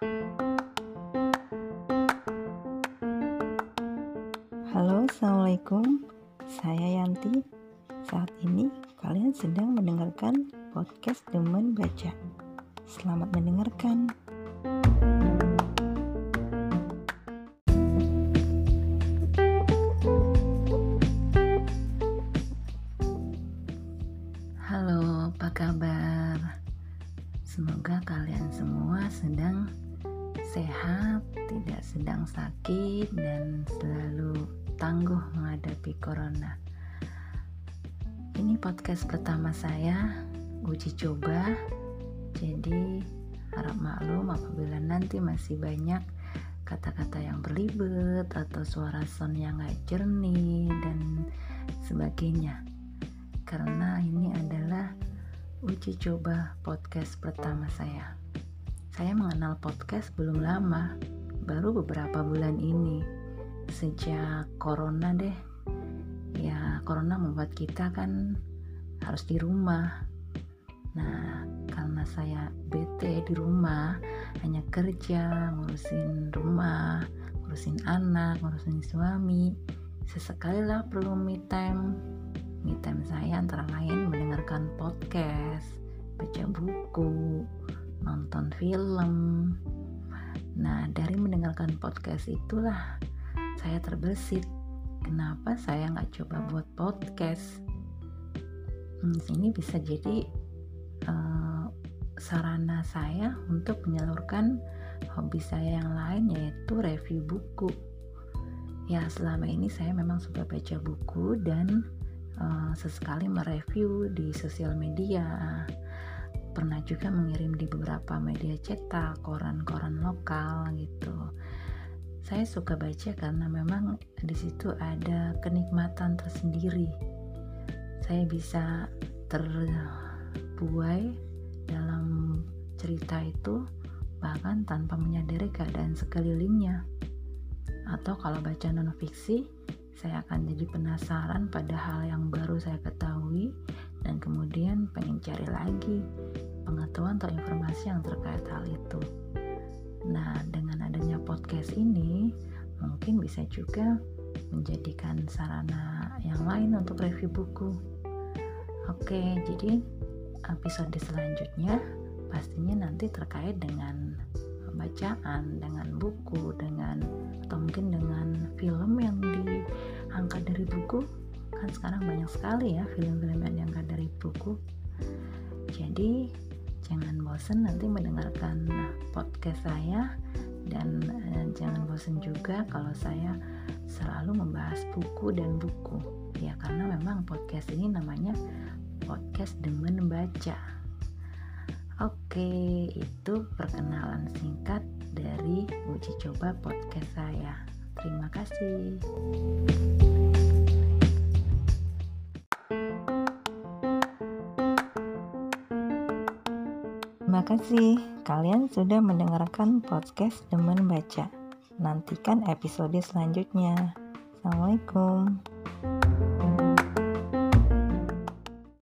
Halo, assalamualaikum. Saya Yanti. Saat ini kalian sedang mendengarkan podcast Demen Baca. Selamat mendengarkan. Halo, apa kabar? Semoga kalian semua sedang sehat, tidak sedang sakit, dan selalu tangguh menghadapi corona. Ini podcast pertama saya, uji coba. Jadi, harap maklum apabila nanti masih banyak kata-kata yang berlibet atau suara sound yang gak jernih dan sebagainya. Karena ini adalah uji coba podcast pertama saya. Saya mengenal podcast belum lama, baru beberapa bulan ini. Sejak corona deh. Ya corona membuat kita kan harus di rumah. Nah karena saya bete di rumah hanya kerja ngurusin rumah ngurusin anak ngurusin suami sesekali lah perlu me time. Me time saya antara lain mendengarkan podcast baca buku nonton film. Nah dari mendengarkan podcast itulah saya terbesit. Kenapa saya nggak coba buat podcast? Hmm, ini bisa jadi uh, sarana saya untuk menyalurkan hobi saya yang lain yaitu review buku. Ya selama ini saya memang suka baca buku dan uh, sesekali mereview di sosial media pernah juga mengirim di beberapa media cetak koran-koran lokal gitu saya suka baca karena memang di situ ada kenikmatan tersendiri. Saya bisa terbuai dalam cerita itu bahkan tanpa menyadari keadaan sekelilingnya. Atau kalau baca non fiksi, saya akan jadi penasaran pada hal yang baru saya ketahui dan kemudian pengen cari lagi pengetahuan atau informasi yang terkait hal itu. Nah, dengan adanya podcast ini, mungkin bisa juga menjadikan sarana yang lain untuk review buku. Oke, jadi episode selanjutnya pastinya nanti terkait dengan bacaan, dengan buku, dengan atau mungkin dengan film yang diangkat dari buku. Kan sekarang banyak sekali ya film-film yang diangkat dari buku. Jadi jangan bosan nanti mendengarkan podcast saya. Dan eh, jangan bosan juga kalau saya selalu membahas buku dan buku. Ya karena memang podcast ini namanya podcast demen baca. Oke itu perkenalan singkat dari uji coba podcast saya. Terima kasih Terima kasih kalian sudah mendengarkan podcast Demen Baca. Nantikan episode selanjutnya. Assalamualaikum.